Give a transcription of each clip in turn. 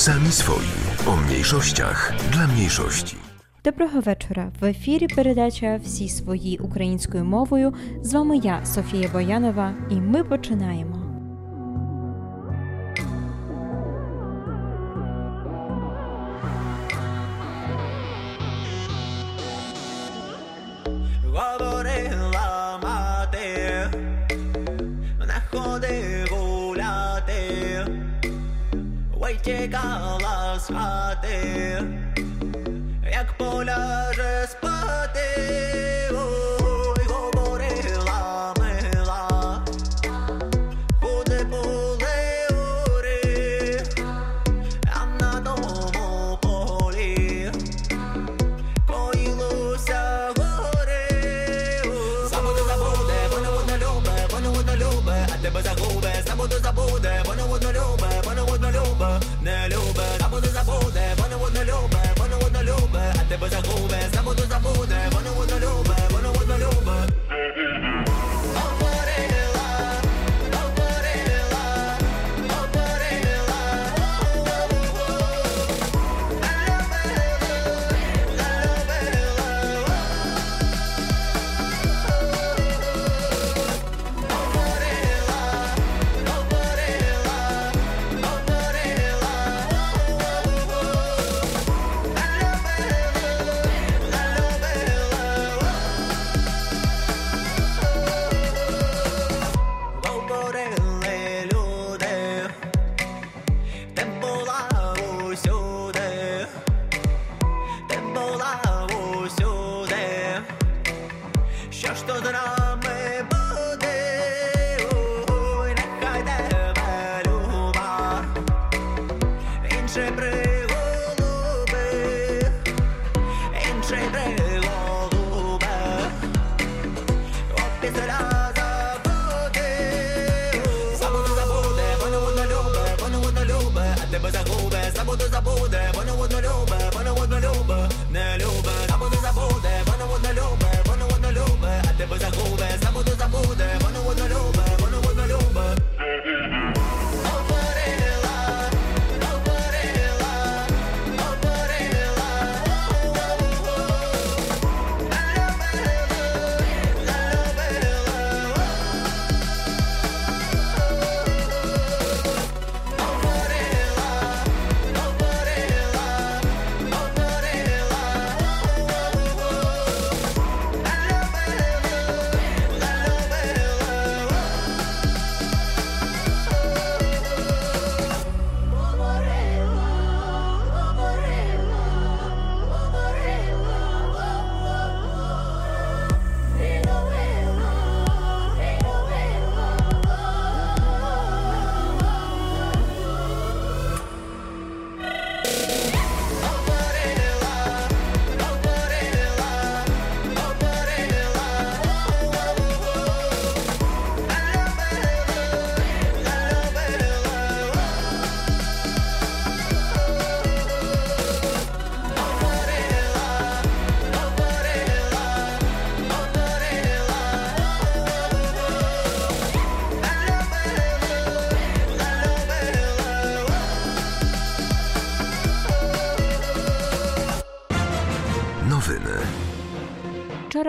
Sami swoi. O mniejszościach dla mniejszości. Доброго вечора. В ефірі передача Всі свої українською мовою. З вами я, Софія Боянова, і ми починаємо. Тікала з хати, як поляже спати,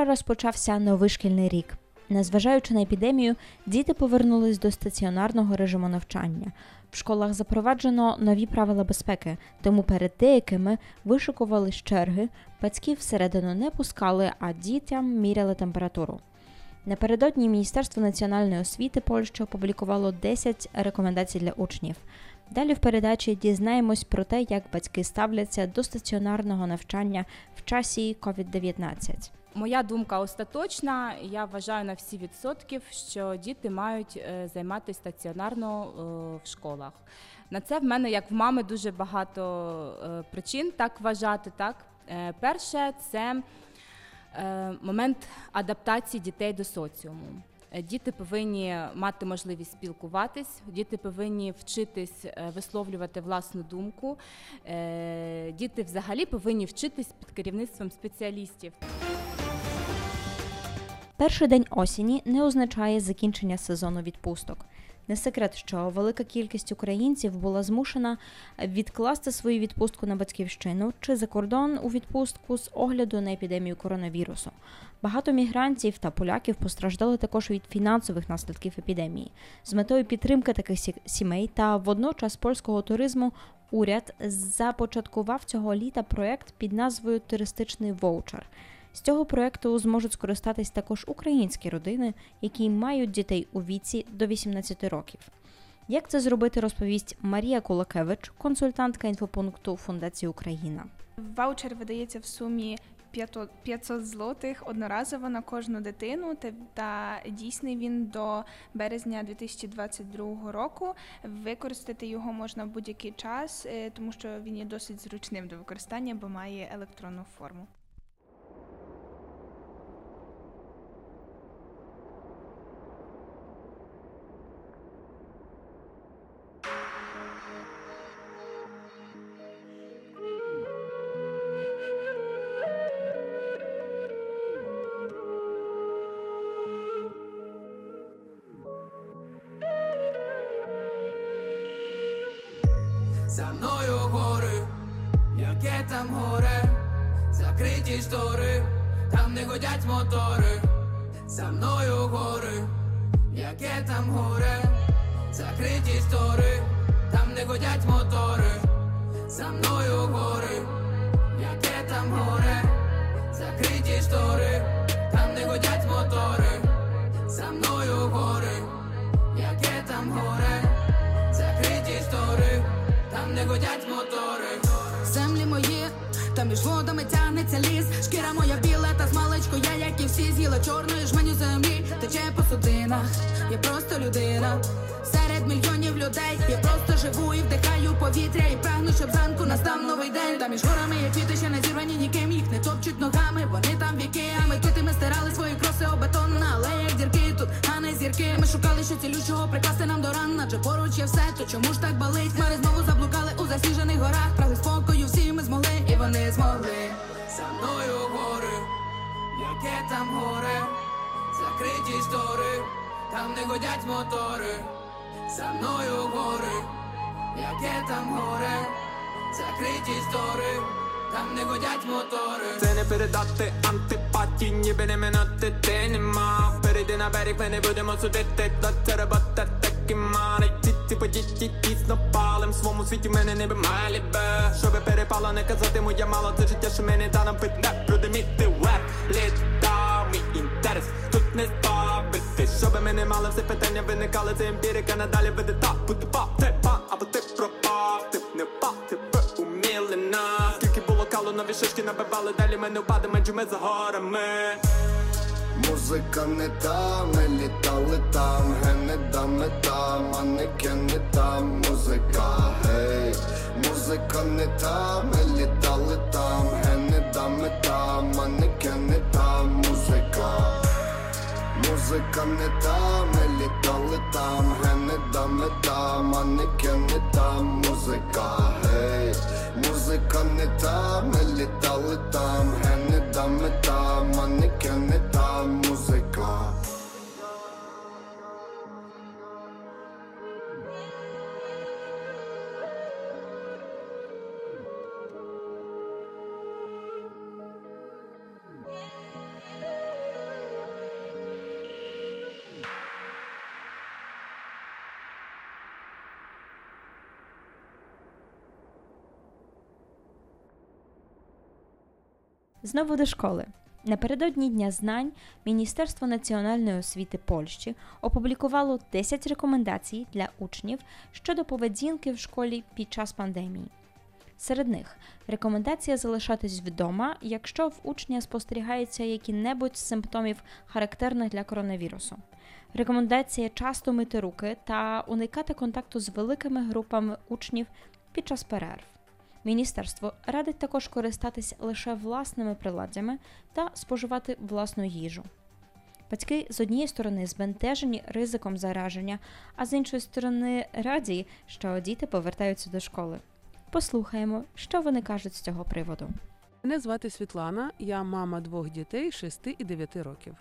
Вчора розпочався новий шкільний рік. Незважаючи на епідемію, діти повернулись до стаціонарного режиму навчання. В школах запроваджено нові правила безпеки, тому перед деякими вишикувались черги, батьків всередину не пускали, а дітям міряли температуру. Напередодні Міністерство національної освіти Польщі опублікувало 10 рекомендацій для учнів. Далі в передачі дізнаємось про те, як батьки ставляться до стаціонарного навчання в часі COVID-19. Моя думка остаточна. Я вважаю на всі відсотків, що діти мають е, займатися стаціонарно е, в школах. На це в мене, як в мами, дуже багато е, причин так вважати. Так, перше, це момент адаптації дітей до соціуму. Діти повинні мати можливість спілкуватись, діти повинні вчитись висловлювати власну думку. Діти взагалі повинні вчитись під керівництвом спеціалістів. Перший день осені не означає закінчення сезону відпусток. Не секрет, що велика кількість українців була змушена відкласти свою відпустку на батьківщину чи за кордон у відпустку з огляду на епідемію коронавірусу. Багато мігрантів та поляків постраждали також від фінансових наслідків епідемії. З метою підтримки таких сімей та водночас польського туризму уряд започаткував цього літа проект під назвою Туристичний воучер. З цього проекту зможуть скористатись також українські родини, які мають дітей у віці до 18 років. Як це зробити, розповість Марія Кулакевич, консультантка інфопункту Фундації Україна. Ваучер видається в сумі 500 500 злотих одноразово на кожну дитину, та, та дійсний він до березня 2022 року. Використати його можна в будь-який час, е, тому що він є досить зручним до використання, бо має електронну форму. За мною гори, яке там горе, закриті штори, там не годять мотори. За мною гори, яке там горе, закриті штори, там не годять мотори. За мною гори, та між водами тягнеться ліс. Шкіра моя біла, та змалечко я, як і всі, з'їла чорної жменю землі, тече по судинах. Я просто людина. Серед мільйонів людей я просто живу і вдихаю повітря і прагну, щоб зранку настав новий день. Та між горами є квіти, ще не зірвані ніким, їх не топчуть ногами, вони там віки, а ми китими стирали свої кроси об бетон на алеях дірки тут, а не зірки. Ми шукали, що цілючого прикласти нам до ран, адже поруч є все, то чому ж так болить? Хмари знову заблукали у засніжених горах, прагли спокою, всі ми змогли, і вони змогли. За мною гори, яке там горе, закриті штори, там не годять мотори. За мною гори, яке там горе, закриті штори, там не годять мотори. Це не передати антипатії, ніби не минути ти нема. Перейди на берег, ми не будемо судити, та це робота таки мали. Ті ті події тісно палим. В своєму світі мене не малі бе. Щоби перепало, не казати моя мало, це життя, що мені дано питне. Продиміти веб, літа, мій інтерес тут не збавити. Щоби ми не мали все питання, виникали, це емпірика, надалі веде так, бути па, ти пан, або ти пропав, ти не впав, ти б уміли. Скільки було калу, нові шишки набивали, далі ми не впадемо, адже ми за горами. Музика не та, ми літали там, ге не там, манекени там, музика, гей, музика не та, ми літали там, ге не дами там, манекени там, музика, музика не та, ми літали там, ге не дами там, манекени там, музика, гей, музика не та, ми літали там, ге не дами там, манекени там, Знову до школи. Напередодні Дня знань Міністерство національної освіти Польщі опублікувало 10 рекомендацій для учнів щодо поведінки в школі під час пандемії. Серед них рекомендація залишатись вдома, якщо в учня спостерігається які-небудь симптомів, характерних для коронавірусу. Рекомендація часто мити руки та уникати контакту з великими групами учнів під час перерв. Міністерство радить також користатись лише власними приладдями та споживати власну їжу. Батьки з однієї сторони збентежені ризиком зараження, а з іншої сторони раді, що діти повертаються до школи. Послухаємо, що вони кажуть з цього приводу. Мене звати Світлана, я мама двох дітей 6 і 9 років.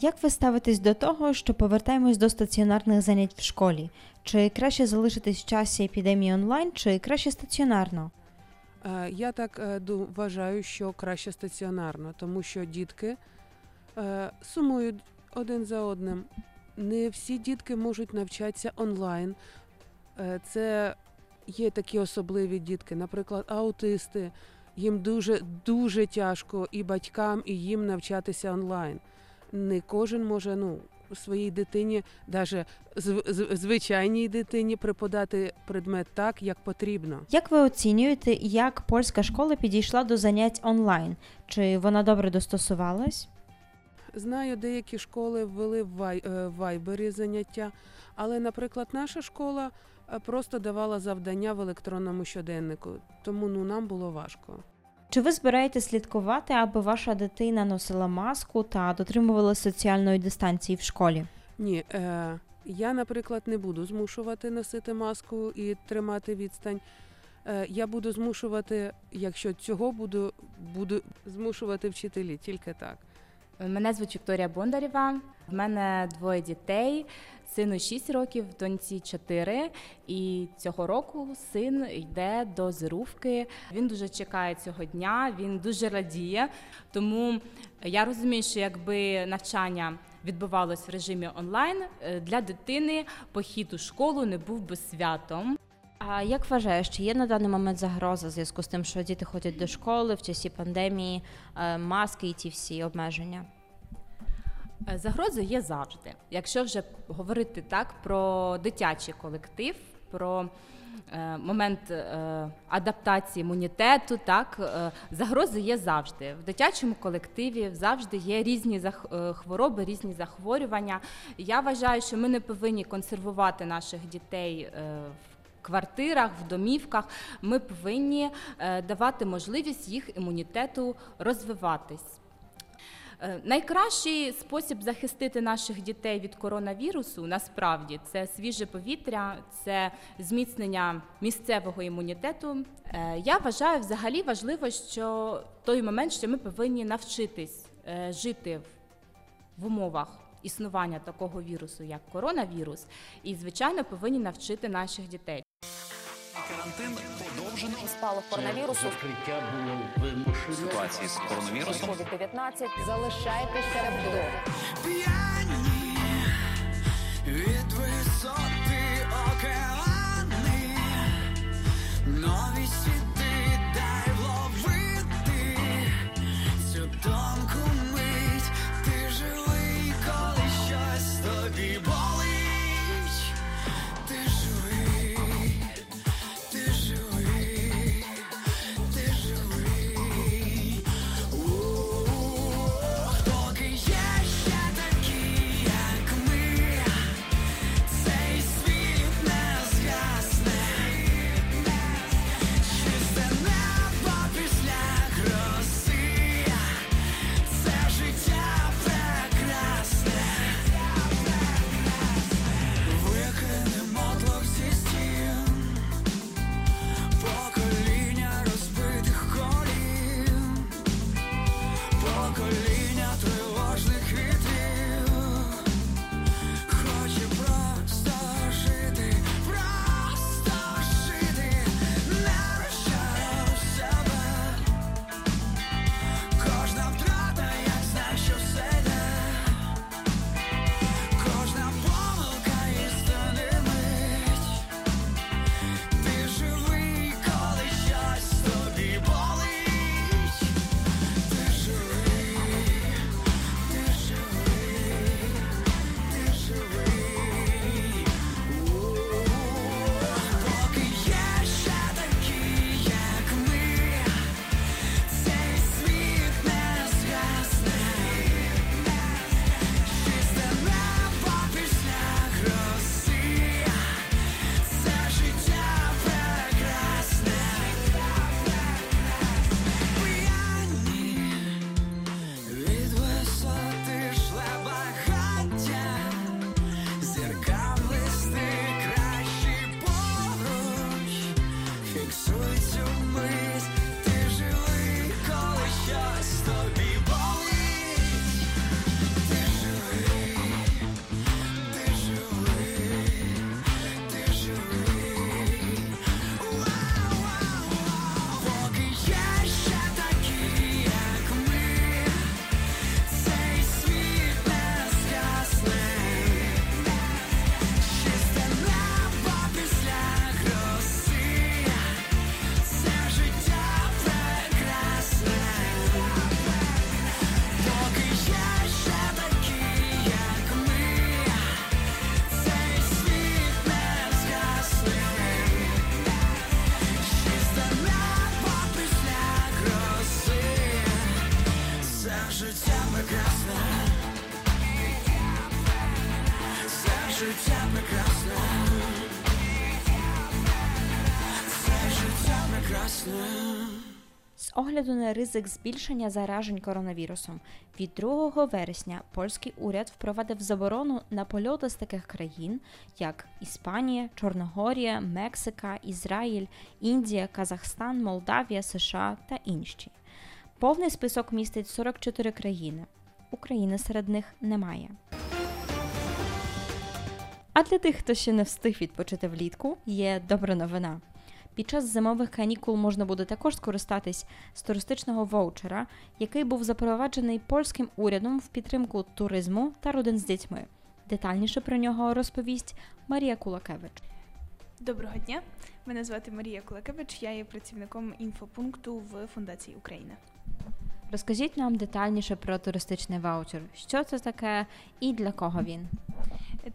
Як ви ставитесь до того, що повертаємось до стаціонарних занять в школі? Чи краще залишитись в часі епідемії онлайн, чи краще стаціонарно? Е, Я так е, вважаю, що краще стаціонарно, тому що дітки е, сумують один за одним. Не всі дітки можуть навчатися онлайн. Це є такі особливі дітки, наприклад, аутисти. Їм дуже дуже тяжко і батькам, і їм навчатися онлайн. Не кожен може ну, своїй дитині, навіть звичайній дитині, преподати предмет так, як потрібно. Як ви оцінюєте, як польська школа підійшла до занять онлайн? Чи вона добре достосувалась? Знаю, деякі школи ввели в е, вайбері заняття, але, наприклад, наша школа е, просто давала завдання в електронному щоденнику, тому ну нам було важко. Чи ви збираєтесь слідкувати, аби ваша дитина носила маску та дотримувала соціальної дистанції в школі? Ні, е, я, наприклад, не буду змушувати носити маску і тримати відстань. Е, я буду змушувати, якщо цього буду, буду змушувати вчителі, тільки так. Мене звуть Вікторія Бондарєва. В мене двоє дітей. Сину 6 років, доньці 4. І цього року син йде до зирувки. Він дуже чекає цього дня, він дуже радіє. Тому я розумію, що якби навчання відбувалось в режимі онлайн, е, для дитини похід у школу не був би святом. А як вважаєш, чи є на даний момент загроза в зв'язку з тим, що діти ходять до школи в часі пандемії, е, маски і ті всі обмеження? Е, Загрози є завжди. Якщо вже говорити так про дитячий колектив, про е, момент адаптації імунітету, так загрози є завжди. В дитячому колективі завжди є різні хвороби, різні захворювання. Я вважаю, що ми не повинні консервувати наших дітей. в Квартирах, в домівках ми повинні е, давати можливість їх імунітету розвиватись. Е, Найкращий спосіб захистити наших дітей від коронавірусу насправді це свіже повітря, це зміцнення місцевого імунітету. Е, Я вважаю взагалі важливо, що той момент, що ми повинні навчитись жити в умовах. Існування такого вірусу, як коронавірус, і звичайно повинні навчити наших дітей. Спалах коронавірусу. ситуації з коронавірусом. COVID-19. Залишайтесь серед вдома. П'яні від висоти океани, so огляду на ризик збільшення заражень коронавірусом, від 2 вересня польський уряд впровадив заборону на польоти з таких країн, як Іспанія, Чорногорія, Мексика, Ізраїль, Індія, Казахстан, Молдавія, США та інші. Повний список містить 44 країни. України серед них немає. А для тих, хто ще не встиг відпочити влітку, є добра новина. Під час зимових канікул можна буде також скористатись з туристичного воучера, який був запроваджений польським урядом в підтримку туризму та родин з дітьми. Детальніше про нього розповість Марія Кулакевич. Доброго дня. Мене звати Марія Кулакевич. Я є працівником інфопункту в Фундації Україна. Розкажіть нам детальніше про туристичний ваучер. Що це таке і для кого він?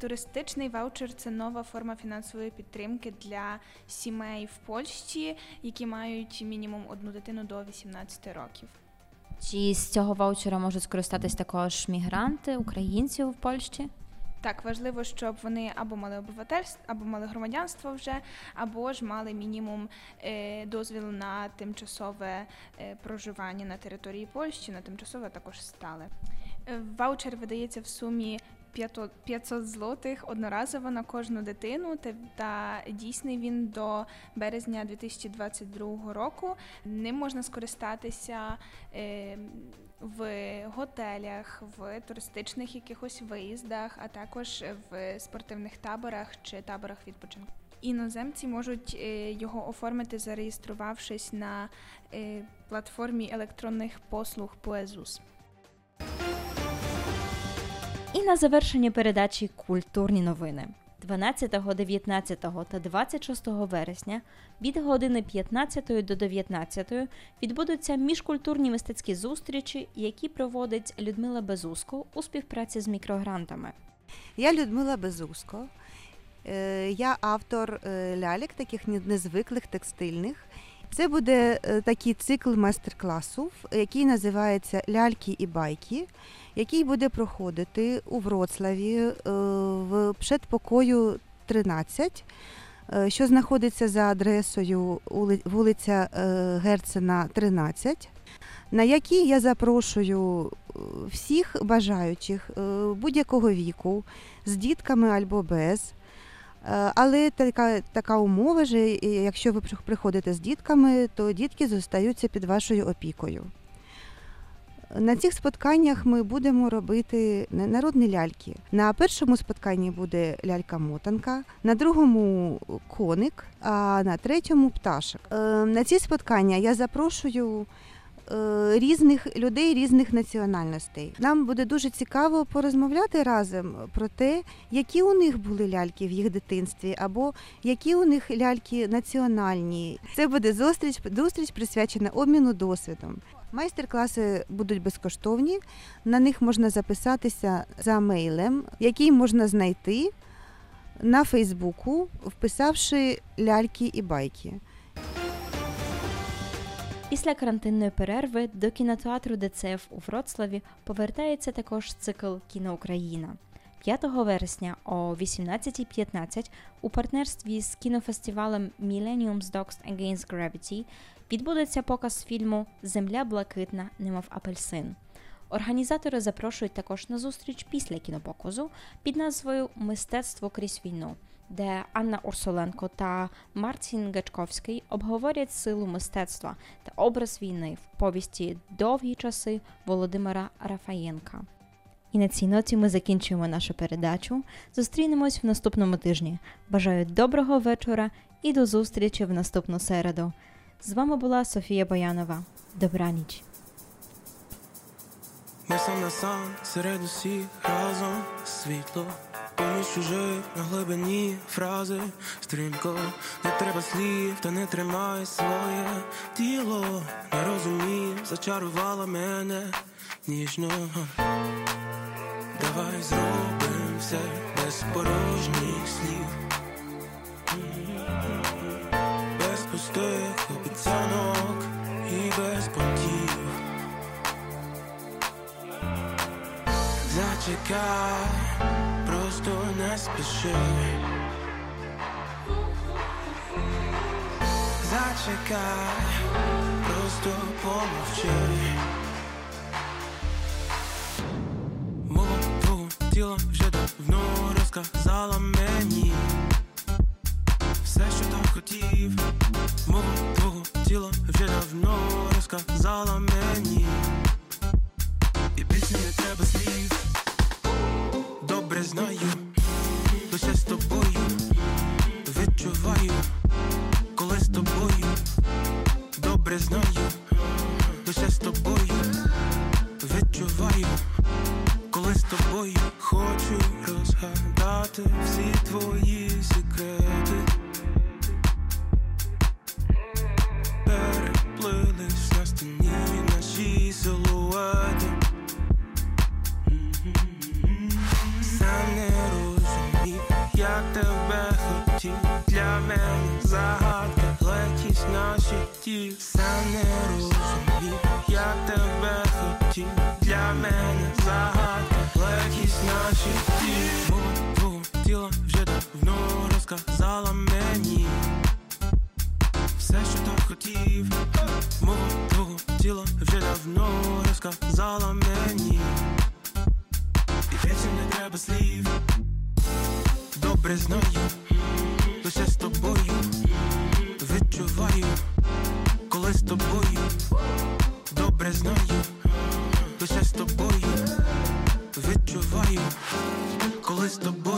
Туристичний ваучер це нова форма фінансової підтримки для сімей в Польщі, які мають мінімум одну дитину до 18 років. Чи з цього ваучера можуть скористатись також мігранти, українці в Польщі? Так, важливо, щоб вони або мали обивательство, або мали громадянство вже, або ж мали мінімум е, дозвіл на тимчасове е, проживання на території Польщі, на тимчасове також стале. Е, Ваучер видається в сумі 500 500 злотих одноразово на кожну дитину, та, дійсний він до березня 2022 року. Ним можна скористатися в готелях, в туристичних якихось виїздах, а також в спортивних таборах чи таборах відпочинку. Іноземці можуть е, його оформити, зареєструвавшись на е, платформі електронних послуг Поезус. І на завершення передачі Культурні новини. 12, 19 та 26 вересня від години 15 до 19 відбудуться міжкультурні мистецькі зустрічі, які проводить Людмила Безуско у співпраці з мікрогрантами. Я Людмила Безуско. Е, Я автор лялік, таких незвиклих текстильних. Це буде е, такий цикл майстер-класів, який називається Ляльки і байки, який буде проходити у Вроцлаві е, в предпокою 13, е, що знаходиться за адресою вулиця Герцена, 13, на який я запрошую всіх бажаючих будь-якого віку, з дітками або без. Е, Але така, така умова, що якщо ви приходите з дітками, то дітки зостаються під вашою опікою. На цих спотканнях ми будемо робити народні ляльки. На першому спотканні буде лялька-мотанка, на другому коник, а на третьому пташок. Е, На ці споткання я запрошую різних людей різних національностей. Нам буде дуже цікаво порозмовляти разом про те, які у них були ляльки в їх дитинстві, або які у них ляльки національні. Це буде зустріч, зустріч присвячена обміну досвідом. Майстер-класи будуть безкоштовні. На них можна записатися за мейлем, який можна знайти на Фейсбуку, вписавши ляльки і байки. Після карантинної перерви до кінотеатру ДЦФ у Вроцлаві повертається також цикл Кіно Україна. 5 вересня о 18.15 у партнерстві з кінофестивалем Millennium's Dogs Against Gravity відбудеться показ фільму Земля блакитна, немов апельсин. Організатори запрошують також на зустріч після кінопоказу під назвою Мистецтво крізь війну, де Анна Урсуленко та Мартін Гачковський обговорять силу мистецтва та образ війни в повісті Довгі часи Володимира Рафаєнка. І на цій ноті ми закінчуємо нашу передачу. Зустрінемось в наступному тижні. Бажаю доброго вечора і до зустрічі в наступну середу. З вами була Софія Боянова. Добраніч. Ми сам на сам серед усіх разом світло. Поміж чужих на глибині фрази стрімко, не треба слів, та не тримай своє тіло. Не розумів, зачарувала мене ніжно. Давай зробим все без порожніх слів, без пустих обіцянок і без понтів. Зачекай, просто не спіши. Зачекай. Просто помовчи. Твого тіла вже давно розказала мені все, що так хотів. Мова твого тіла вже давно розказала мені. І більше не треба слів. Добре знаю, лише з тобою відчуваю, коли з тобою. Добре знаю, лише з тобою відчуваю, коли з тобою хочу розгадати всі твої секрети. Для мене загадка, легкість наших тіл Сам не розумів, як тебе хотів. Для мене загадка, легкість наших тіл Мова твого тіла вже давно розказала мені все, що так хотів, мова твого тіла вже давно розказала мені. І більше не треба слів. Добре знаю, відчуваю, коли з тобою. Добре знаю, лише з тобою відчуваю, коли з тобою.